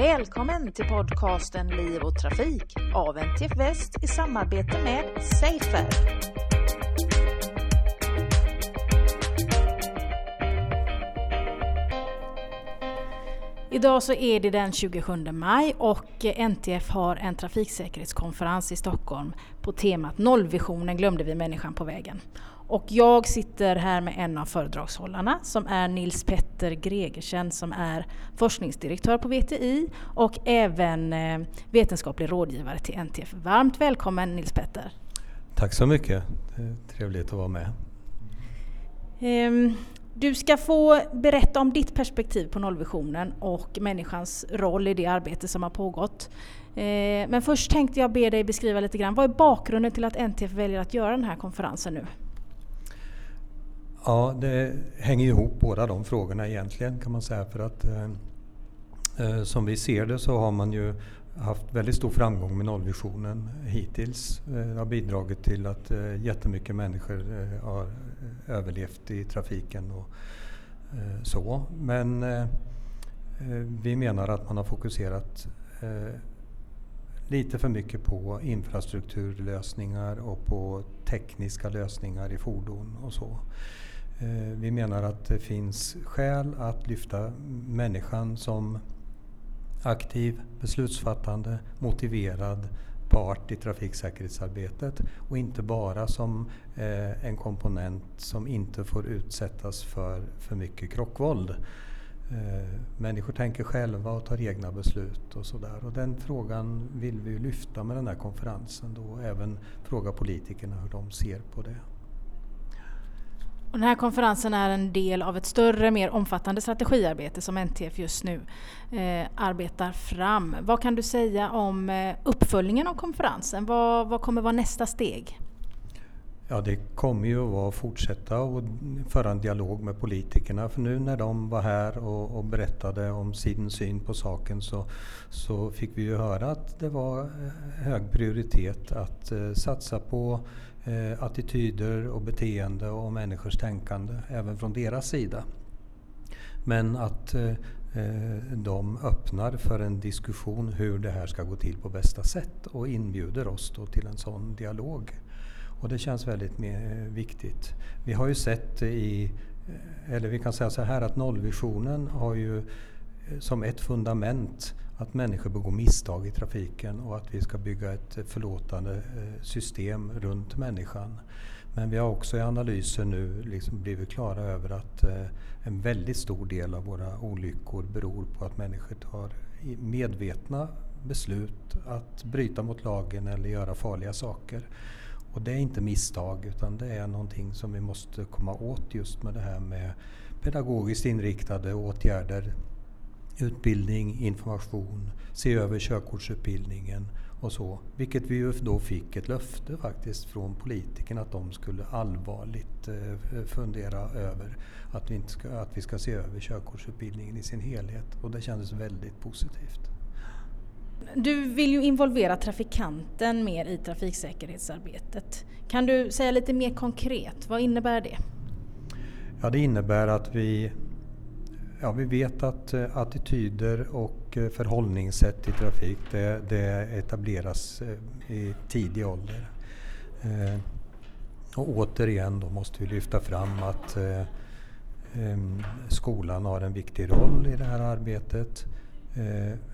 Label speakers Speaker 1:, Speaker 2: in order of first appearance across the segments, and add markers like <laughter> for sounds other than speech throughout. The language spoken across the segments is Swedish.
Speaker 1: Välkommen till podcasten Liv och Trafik av NTF Väst i samarbete med Safer. Idag så är det den 27 maj och NTF har en trafiksäkerhetskonferens i Stockholm på temat Nollvisionen glömde vi människan på vägen. Och jag sitter här med en av föredragshållarna som är Nils Petter Gregersen som är forskningsdirektör på VTI och även eh, vetenskaplig rådgivare till NTF. Varmt välkommen Nils Petter!
Speaker 2: Tack så mycket! Det är trevligt att vara med.
Speaker 1: Ehm, du ska få berätta om ditt perspektiv på nollvisionen och människans roll i det arbete som har pågått. Ehm, men först tänkte jag be dig beskriva lite grann, vad är bakgrunden till att NTF väljer att göra den här konferensen nu?
Speaker 2: Ja, det hänger ihop båda de frågorna egentligen kan man säga för att eh, eh, som vi ser det så har man ju haft väldigt stor framgång med nollvisionen hittills. Eh, det har bidragit till att eh, jättemycket människor eh, har eh, överlevt i trafiken och eh, så. Men eh, eh vi menar att man har fokuserat lite för mycket på infrastrukturlösningar och på tekniska lösningar i fordon och så. Eh, vi menar att det finns skäl att lyfta människan som aktiv, beslutsfattande, motiverad part i trafiksäkerhetsarbetet och inte bara som eh, en komponent som inte får utsättas för för mycket krockvåld. Eh, människor tänker själva och tar egna beslut och sådär. Och den frågan vill vi lyfta med den här konferensen då och även fråga politikerna hur de ser på det.
Speaker 1: Och den här konferensen är en del av ett större, mer omfattande strategiarbete som NTF just nu eh, arbetar fram. Vad kan du säga om eh, uppföljningen av konferensen? Vad, vad kommer vara nästa steg?
Speaker 2: Ja, det kommer ju att vara att fortsätta och föra en dialog med politikerna. För nu när de var här och, och, berättade om sin syn på saken så, så fick vi ju höra att det var eh, hög prioritet att eh, satsa på eh, attityder och beteende och människors tänkande även från deras sida. Men att eh, eh, de öppnar för en diskussion hur det här ska gå till på bästa sätt och inbjuder oss då till en sån dialog. Och det känns väldigt eh, viktigt. Vi har ju sett i, eh, eller vi kan säga så här att nollvisionen har ju eh, som ett fundament att människor begår misstag i trafiken och att vi ska bygga ett förlåtande system runt människan. Men vi har också i analyser nu liksom blivit klara över att en väldigt stor del av våra olyckor beror på att människor tar medvetna beslut att bryta mot lagen eller göra farliga saker. Och det är inte misstag utan det är någonting som vi måste komma åt just med det här med pedagogiskt inriktade åtgärder utbildning, information, se över körkortsutbildningen och så. Vilket vi ju då fick ett löfte faktiskt från politikerna att de skulle allvarligt eh, fundera över att vi, inte ska, att vi ska se över körkortsutbildningen i sin helhet och det kändes väldigt positivt.
Speaker 1: Du vill ju involvera trafikanten mer i trafiksäkerhetsarbetet. Kan du säga lite mer konkret, vad innebär det?
Speaker 2: Ja, det innebär att vi Ja, vi vet att eh, attityder och eh, förhållningssätt i trafik det, det etableras eh, i tidig ålder. Och återigen då måste vi lyfta fram att skolan har en viktig roll i det här arbetet.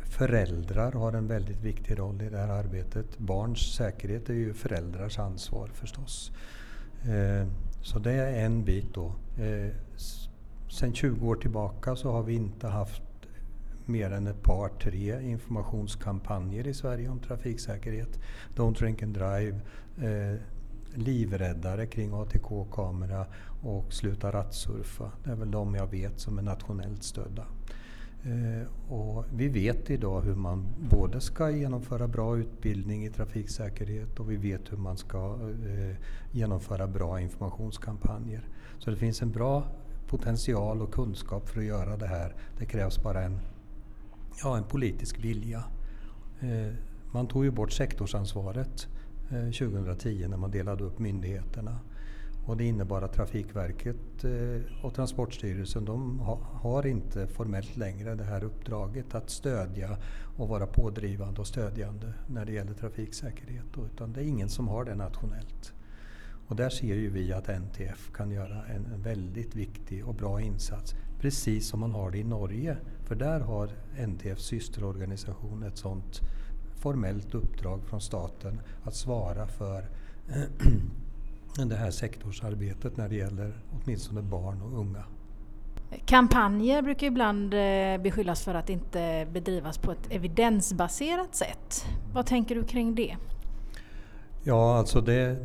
Speaker 2: Föräldrar har en väldigt viktig roll i det här arbetet. Barns säkerhet är ju föräldrars ansvar förstås. Eh, så det är en bit då. Eh, sen 20 år tillbaka så har vi inte haft mer än ett par, tre informationskampanjer i Sverige om trafiksäkerhet. Don't drink and drive, eh, livräddare kring ATK-kamera och sluta rattsurfa. Det är väl de jag vet som är nationellt stödda. Eh, och vi vet idag hur man både ska genomföra bra utbildning i trafiksäkerhet och vi vet hur man ska eh, genomföra bra informationskampanjer. Så det finns en bra potential och kunskap för att göra det här. Det krävs bara en, ja, en politisk vilja. Eh, man tog ju bort sektorsansvaret 2010 när man delade upp myndigheterna. Och det innebar att Trafikverket eh, och Transportstyrelsen de har inte formellt längre det här uppdraget att stödja och vara pådrivande och stödjande när det gäller trafiksäkerhet. Utan det är ingen som har det nationellt. Och där ser ju vi att NTF kan göra en väldigt viktig och bra insats. Precis som man har det i Norge. För där har NTFs systerorganisation ett sådant formellt uppdrag från staten att svara för <clears throat> det här sektorsarbetet när det gäller åtminstone barn och unga.
Speaker 1: Kampanjer brukar ibland eh, beskyllas för att inte bedrivas på ett evidensbaserat sätt. Vad tänker du kring det?
Speaker 2: Ja, alltså det,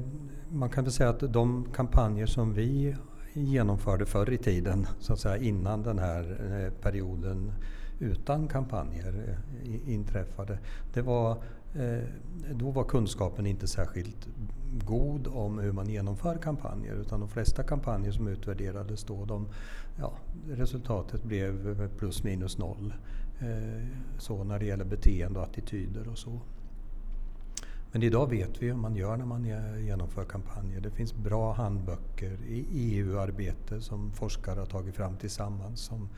Speaker 2: man kan väl säga att de kampanjer som vi genomförde förr i tiden, så att säga innan den här eh, perioden utan kampanjer eh, inträffade, det var, då var kunskapen inte särskilt god om hur man genomför kampanjer utan de flesta kampanjer som utvärderades då, de, ja, resultatet blev plus minus noll. Eh, så när det gäller beteende och attityder och så. Men idag vet vi hur man gör när man genomför kampanjer. Det finns bra handböcker i EU-arbete som forskare har tagit fram tillsammans som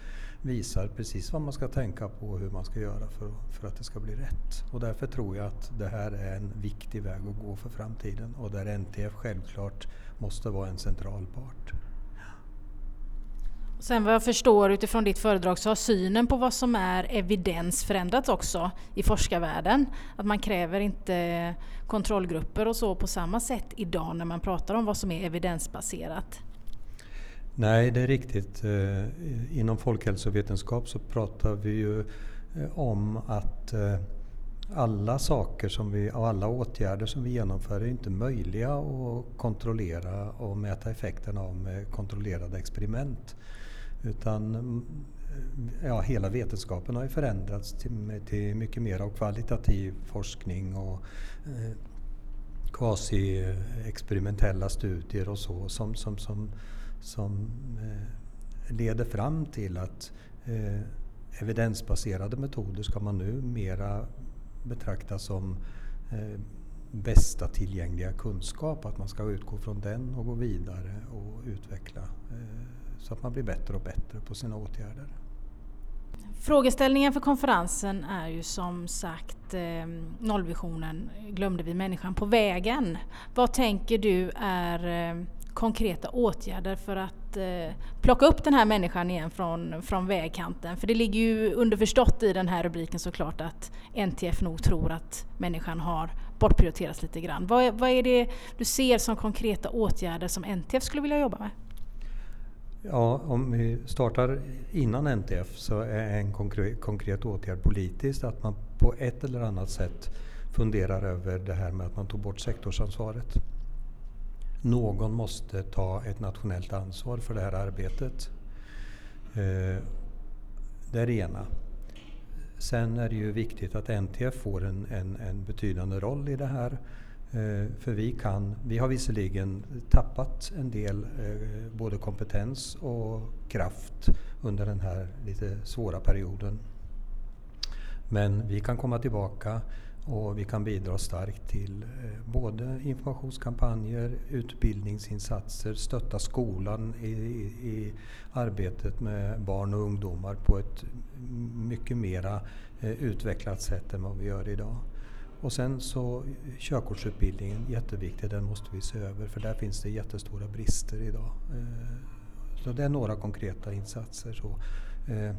Speaker 2: visar precis vad man ska tänka på och hur man ska göra för, för att det ska bli rätt. Och därför tror jag att det här är en viktig väg att gå för framtiden och där NTF självklart måste vara en central part.
Speaker 1: Sen vad jag förstår utifrån ditt föredrag så har synen på vad som är evidens förändrats också i forskarvärlden. Att man kräver inte kontrollgrupper och så på samma sätt idag när man pratar om vad som är evidensbaserat.
Speaker 2: Nej, det är riktigt. Eh, inom folkhälsovetenskap så pratar vi ju eh, om att eh, alla saker som vi, och alla åtgärder som vi genomför är inte möjliga att kontrollera och mäta effekterna av med kontrollerade experiment. Utan mm, ja, hela vetenskapen har ju förändrats till, till mycket mer av kvalitativ forskning och eh, quasi-experimentella studier och så som, som, som, som eh, leder fram till att eh, evidensbaserade metoder ska man nu mera betrakta som eh, bästa tillgängliga kunskap. Att man ska utgå från den och gå vidare och utveckla eh, så att man blir bättre och bättre på sina åtgärder.
Speaker 1: Frågeställningen för konferensen är ju som sagt eh, nollvisionen glömde vi människan på vägen. Vad tänker du är eh, konkreta åtgärder för att eh, plocka upp den här människan igen från, från vägkanten? För det ligger ju underförstått i den här rubriken såklart att NTF nog tror att människan har bortprioriterats lite grann. Vad, vad är det du ser som konkreta åtgärder som NTF skulle vilja jobba med?
Speaker 2: Ja, om vi startar innan NTF så är en konkret, konkret åtgärd politiskt att man på ett eller annat sätt funderar över det här med att man tog bort sektorsansvaret. Någon måste ta ett nationellt ansvar för det här arbetet. Eh, det är det ena. Sen är det ju viktigt att NTF får en, en, en betydande roll i det här. Eh, för vi kan, vi har visserligen tappat en del eh, både kompetens och kraft under den här lite svåra perioden. Men vi kan komma tillbaka och vi kan bidra starkt till eh, både informationskampanjer, utbildningsinsatser, stötta skolan i, i arbetet med barn och ungdomar på ett mycket mera utvecklat sätt än vad vi gör idag. Och sen så eh, körkortsutbildningen, jätteviktig, den måste vi se över för där finns det jättestora brister idag. Eh, så det är några konkreta insatser. Så, eh,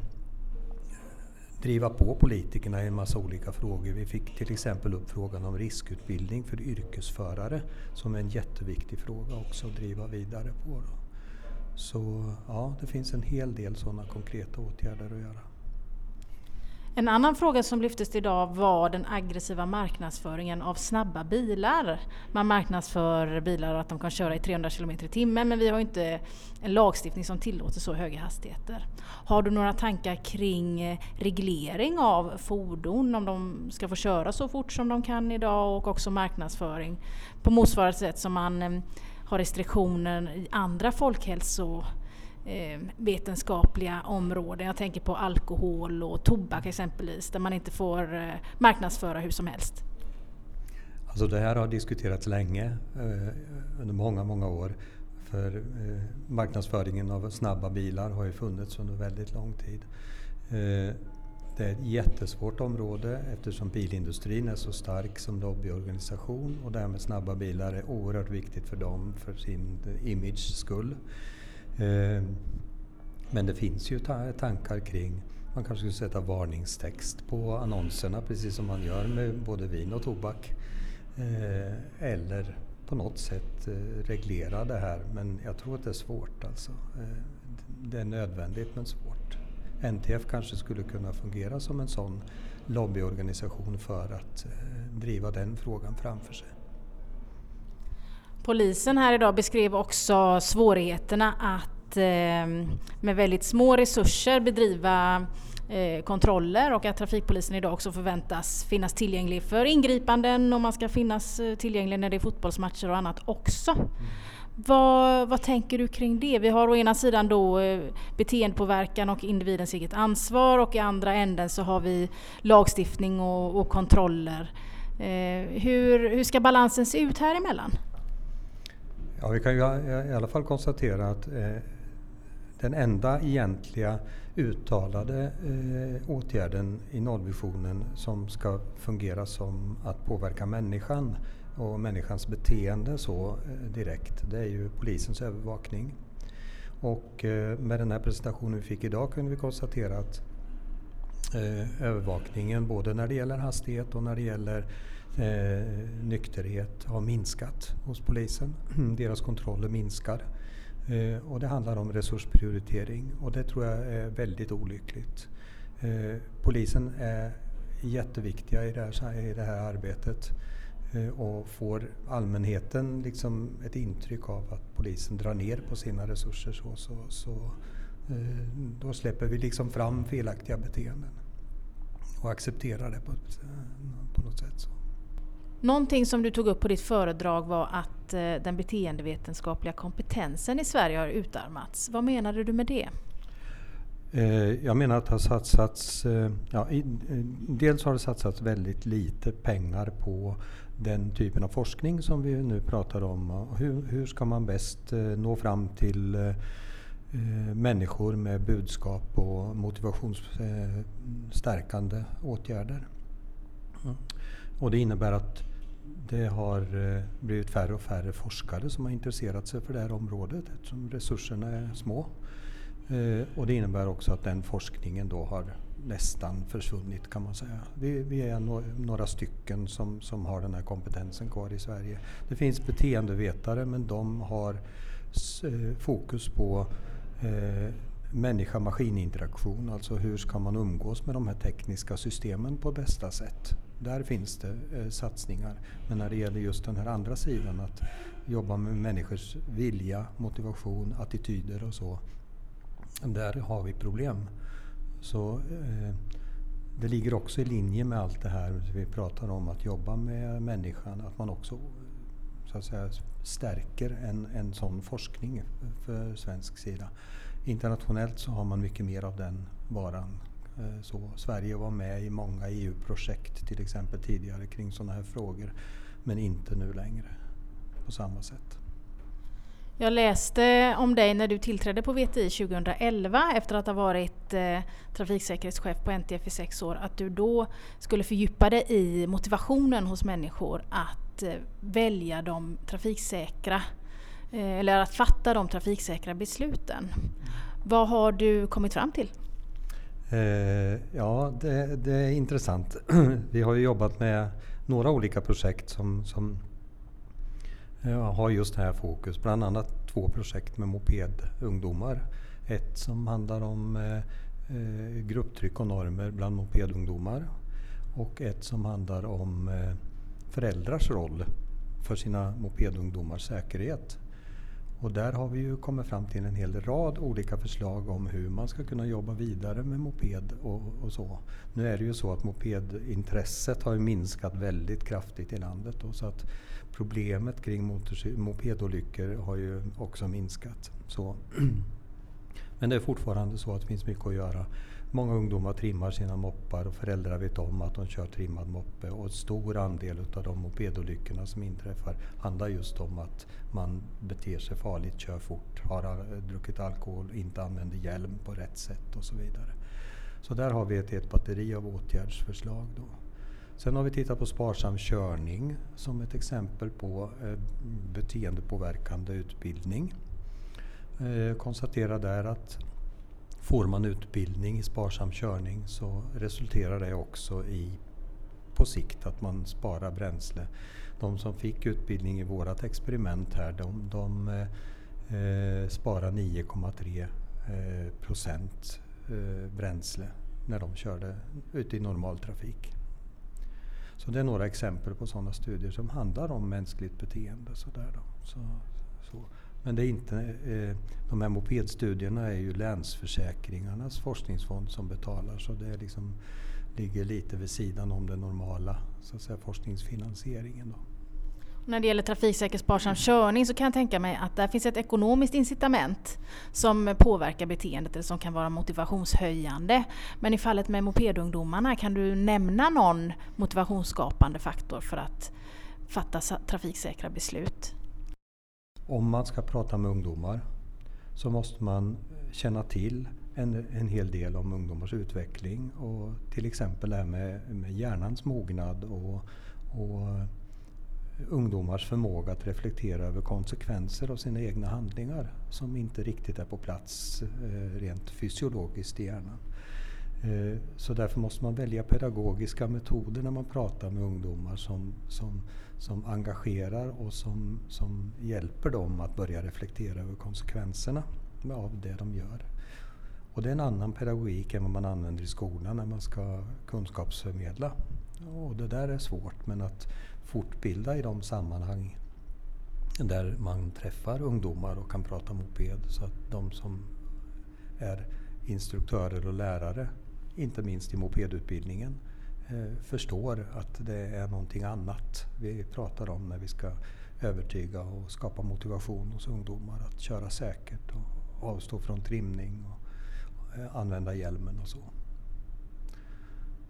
Speaker 2: driva på politikerna i en massa olika frågor. Vi fick till exempel upp frågan om riskutbildning för yrkesförare som är en jätteviktig fråga också att driva vidare på. Så ja, det finns en hel del sådana konkreta åtgärder att göra.
Speaker 1: En annan fråga som lyftes idag var den aggressiva marknadsföringen av snabba bilar. Man marknadsför bilar att de kan köra i 300 km i timmen men vi har inte en lagstiftning som tillåter så höga hastigheter. Har du några tankar kring eh, reglering av fordon, om de ska få köra så fort som de kan idag och också marknadsföring på motsvarande sätt som man eh, har restriktioner i andra folkhälso eh, vetenskapliga områden. Jag tänker på alkohol och tobak exempelvis, där man inte får eh, marknadsföra hur som helst.
Speaker 2: Alltså det här har diskuterats länge, eh, under många, många år. för eh, marknadsföringen av snabba bilar har ju funnits under väldigt lång tid. Eh, det är ett jättesvårt område eftersom bilindustrin är så stark som lobbyorganisation och det här med snabba bilar är oerhört viktigt för dem för sin image skull. Eh, men det finns ju tankar kring man kanske skulle sätta varningstext på annonserna precis som man gör med både vin och tobak. Eh, eller på något sätt eh, reglera det här men jag tror att det är svårt alltså. Det är nödvändigt men svårt. NTF kanske skulle kunna fungera som en sån lobbyorganisation för att driva den frågan framför sig.
Speaker 1: Polisen här idag beskrev också svårigheterna att eh, med väldigt små resurser bedriva eh, kontroller och att trafikpolisen idag också förväntas finnas tillgänglig för ingripanden och man ska finnas eh, tillgänglig när det är fotbollsmatcher och annat också. Mm. Vad, vad, tänker du kring det? Vi har å ena sidan då beteendepåverkan och individens eget ansvar och i andra änden så har vi lagstiftning och, och kontroller. Eh, hur, hur ska balansen se ut här emellan?
Speaker 2: Ja, vi kan ju i alla fall konstatera att eh, den enda egentliga uttalade eh, åtgärden i nollvisionen som ska fungera som att påverka människan och människans beteende så eh, direkt, det är ju polisens övervakning. Och eh, med den här presentationen vi fick idag kunde vi konstatera att eh, övervakningen både när det gäller hastighet och när det gäller eh, nykterhet har minskat hos polisen. <clears throat> Deras kontroller minskar. Eh, och det handlar om resursprioritering och det tror jag är väldigt olyckligt. Eh, polisen är jätteviktiga i det här, i det här arbetet eh, och får allmänheten liksom ett intryck av att polisen drar ner på sina resurser så, så, så eh, då släpper vi liksom fram felaktiga beteenden och accepterar det på, eh, på något sätt. Så.
Speaker 1: Någonting som du tog upp på ditt föredrag var att eh, den beteendevetenskapliga kompetensen i Sverige har utarmats. Vad menade du med det?
Speaker 2: Eh, jag menar att det har satsats, eh, ja, dels har det satsats väldigt lite pengar på den typen av forskning som vi nu pratar om. Hur, hur ska man bäst nå fram till människor med budskap och motivationsstärkande åtgärder? Mm. Och det innebär att det har eh, blivit färre och färre forskare som har intresserat sig för det här området eftersom resurserna är små. Eh, och det innebär också att den forskningen då har nästan försvunnit kan man säga. Vi, vi är några stycken som, som har den här kompetensen kvar i Sverige. Det finns beteendevetare men de har eh, fokus på eh, människa-maskininteraktion, alltså hur ska man umgås med de här tekniska systemen på bästa sätt. Där finns det eh, satsningar. Men när det gäller just den här andra sidan, att jobba med människors vilja, motivation, attityder och så. Där har vi problem. Så eh, det ligger också i linje med allt det här vi pratar om, att jobba med människan, att man också så att säga, stärker en, en sån forskning för svensk sida. Internationellt så har man mycket mer av den varan Eh, så Sverige var med i många EU-projekt till exempel tidigare kring sådana här frågor men inte nu längre på samma sätt.
Speaker 1: Jag läste om dig när du tillträdde på VTI 2011 efter att ha varit eh, trafiksäkerhetschef på NTF i sex år att du då skulle fördjupa dig i motivationen hos människor att eh, välja de trafiksäkra eh, eller att fatta de trafiksäkra besluten. Vad har du kommit fram till?
Speaker 2: Eh, ja, det, det, är intressant. <clears throat> Vi har ju jobbat med några olika projekt som, som ja, har just det här fokus. Bland annat två projekt med mopedungdomar. Ett som handlar om eh, eh, grupptryck och normer bland mopedungdomar. Och ett som handlar om eh, föräldrars roll för sina mopedungdomars säkerhet. Och där har vi ju kommit fram till en hel rad olika förslag om hur man ska kunna jobba vidare med moped och, och så. Nu är det ju så att mopedintresset har minskat väldigt kraftigt i landet. Då, så att problemet kring mopedolyckor har ju också minskat. Så. <clears throat> Men det är fortfarande så att det finns mycket att göra många ungdomar trimmar sina moppar och föräldrar vet om att de kör trimmad moppe och en stor andel av de mopedolyckorna som inträffar handlar just om att man beter sig farligt, kör fort, har druckit alkohol, inte använder hjälm på rätt sätt och så vidare. Så där har vi ett helt batteri av åtgärdsförslag. Då. Sen har vi tittat på sparsam körning som ett exempel på eh, beteendepåverkande utbildning. Eh, konstaterar där att får man utbildning i sparsam körning så resulterar det också i på sikt att man sparar bränsle. De som fick utbildning i vårat experiment här de, de eh, sparar 9,3 eh, procent eh, bränsle när de körde ute i normal trafik. Så det är några exempel på sådana studier som handlar om mänskligt beteende. Så där då. Så, så. Men det är inte, eh, de här mopedstudierna är ju Länsförsäkringarnas forskningsfond som betalar så det liksom, ligger lite vid sidan om den normala så att säga, forskningsfinansieringen. Då.
Speaker 1: När det gäller trafiksäker sparsam körning så kan jag tänka mig att där finns ett ekonomiskt incitament som påverkar beteendet eller som kan vara motivationshöjande. Men i fallet med mopedungdomarna, kan du nämna någon motivationsskapande faktor för att fatta trafiksäkra beslut?
Speaker 2: Om man ska prata med ungdomar så måste man känna till en, en hel del om ungdomars utveckling och till exempel det här med, med hjärnans mognad och, och ungdomars förmåga att reflektera över konsekvenser av sina egna handlingar som inte riktigt är på plats eh, rent fysiologiskt i hjärnan. Eh, så därför måste man välja pedagogiska metoder när man pratar med ungdomar som, som, som engagerar och som, som hjälper dem att börja reflektera över konsekvenserna av det de gör. Och det är en annan pedagogik än vad man använder i skolan när man ska kunskapsförmedla. Och det där är svårt men att fortbilda i de sammanhang där man träffar ungdomar och kan prata moped så att de som är instruktörer och lärare, inte minst i mopedutbildningen, eh, förstår att det är någonting annat vi pratar om när vi ska övertyga och skapa motivation hos ungdomar att köra säkert och avstå från trimning och eh, använda hjälmen och så.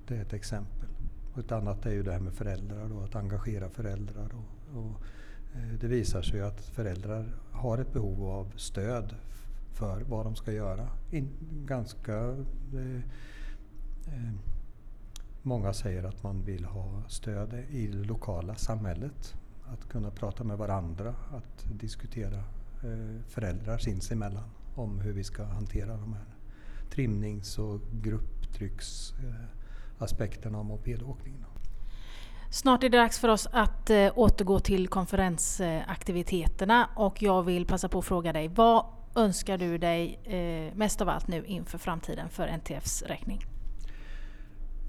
Speaker 2: Det är ett exempel. Och ett annat är ju det här med föräldrar, och att engagera föräldrar. Och, och eh, det visar sig att föräldrar har ett behov av stöd för vad de ska göra. In, ganska... Eh, Eh, många säger att man vill ha stöd i det lokala samhället. Att kunna prata med varandra, att diskutera eh, föräldrar sinsemellan om hur vi ska hantera de här trimnings och grupptrycksaspekterna av mopedåkningen.
Speaker 1: Snart är det dags för oss att eh, återgå till konferensaktiviteterna och jag vill passa på att fråga dig, vad önskar du dig mest av allt nu inför framtiden för NTFs räkning?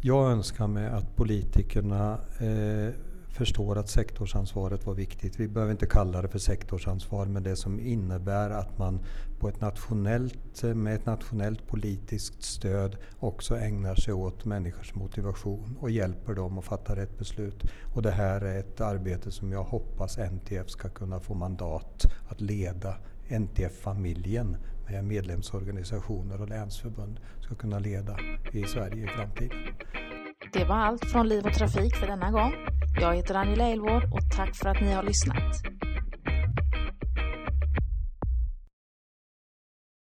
Speaker 2: Jag önskar mig att politikerna eh, förstår att sektorsansvaret var viktigt. Vi behöver inte kalla det för sektorsansvar men det som innebär att man på ett nationellt, eh, med ett nationellt politiskt stöd också ägnar sig åt människors motivation och hjälper dem att fatta rätt beslut. Och det här är ett arbete som jag hoppas NTF ska kunna få mandat att leda. NTF-familjen med medlemsorganisationer och länsförbund ska kunna leda i Sverige i framtiden.
Speaker 1: Det var allt från Liv och Trafik för denna gång. Jag heter Angela Elvård och tack för att ni har lyssnat.